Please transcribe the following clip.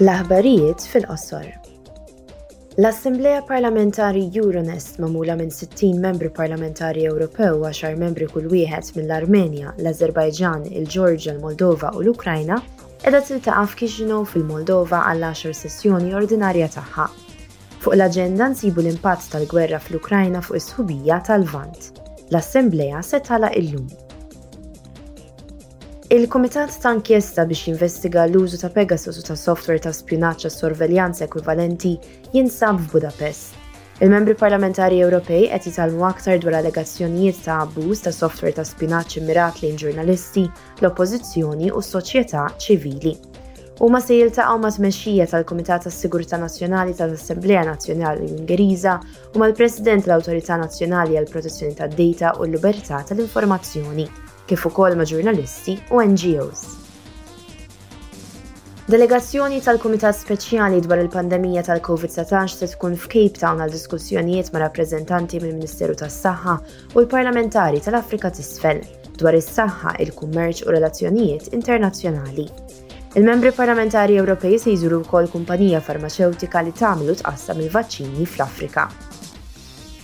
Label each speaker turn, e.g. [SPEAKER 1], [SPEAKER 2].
[SPEAKER 1] L-aħbarijiet fil-qosor. L-Assemblea Parlamentari Euronest magħmula minn 60 membru parlamentari Ewropew u 10 membri kull wieħed mill-Armenja, l-Azerbajġan, il-Ġorġja, l-Moldova u l-Ukrajna qiegħda tiltaqa' f'Kixinov fil-Moldova għall-10 sessjoni ordinarja tagħha. Fuq l-aġenda nsibu l-impatt tal-gwerra fl-Ukrajna fuq is-sħubija tal-Lvant. L-Assemblea se tagħlaq illum. Il-Kumitat ta' Inkjesta biex jinvestiga l-użu ta' Pegasus u ta' software ta' spjunaġġ għas-sorveljanza ekwivalenti jinsab f'Budapest. Il-Membri Parlamentari Ewropej qed jitgħallmu aktar dwar allegazzjonijiet ta' abbuż ta' software ta' spjunaġġ immirat lejn ġurnalisti, l-Oppożizzjoni u s-soċjetà ċivili. Huma se jiltaqgħu mat-tmexxija tal-Kumitat għas-Sigurtà Nazzjonali tal-Assemblea Nazzjonali Ungeriża u mal-President tal-Awtorità Nazzjonali għall-Protezzjoni tad-Dejta u l-Lubertà tal-Informazzjoni. kif ukoll ma' ġurnalisti u NGOs. Delegazzjoni tal-Kumitat Speċjali dwar il-Pandemija tal-COVID-19 se tkun f'Cape Town għal diskussjonijiet ma' rappreżentanti mill-Ministeru tas-Saħħa u l-parlamentari tal-Afrika t'Isfel dwar is-saħħa, il-kummerċ u relazzjonijiet internazzjonali. Il-membri parlamentari Ewropej se jżuru wkoll kumpanija farmaċewtika li tagħmel u tqassam il-vaċċini fl-Afrika.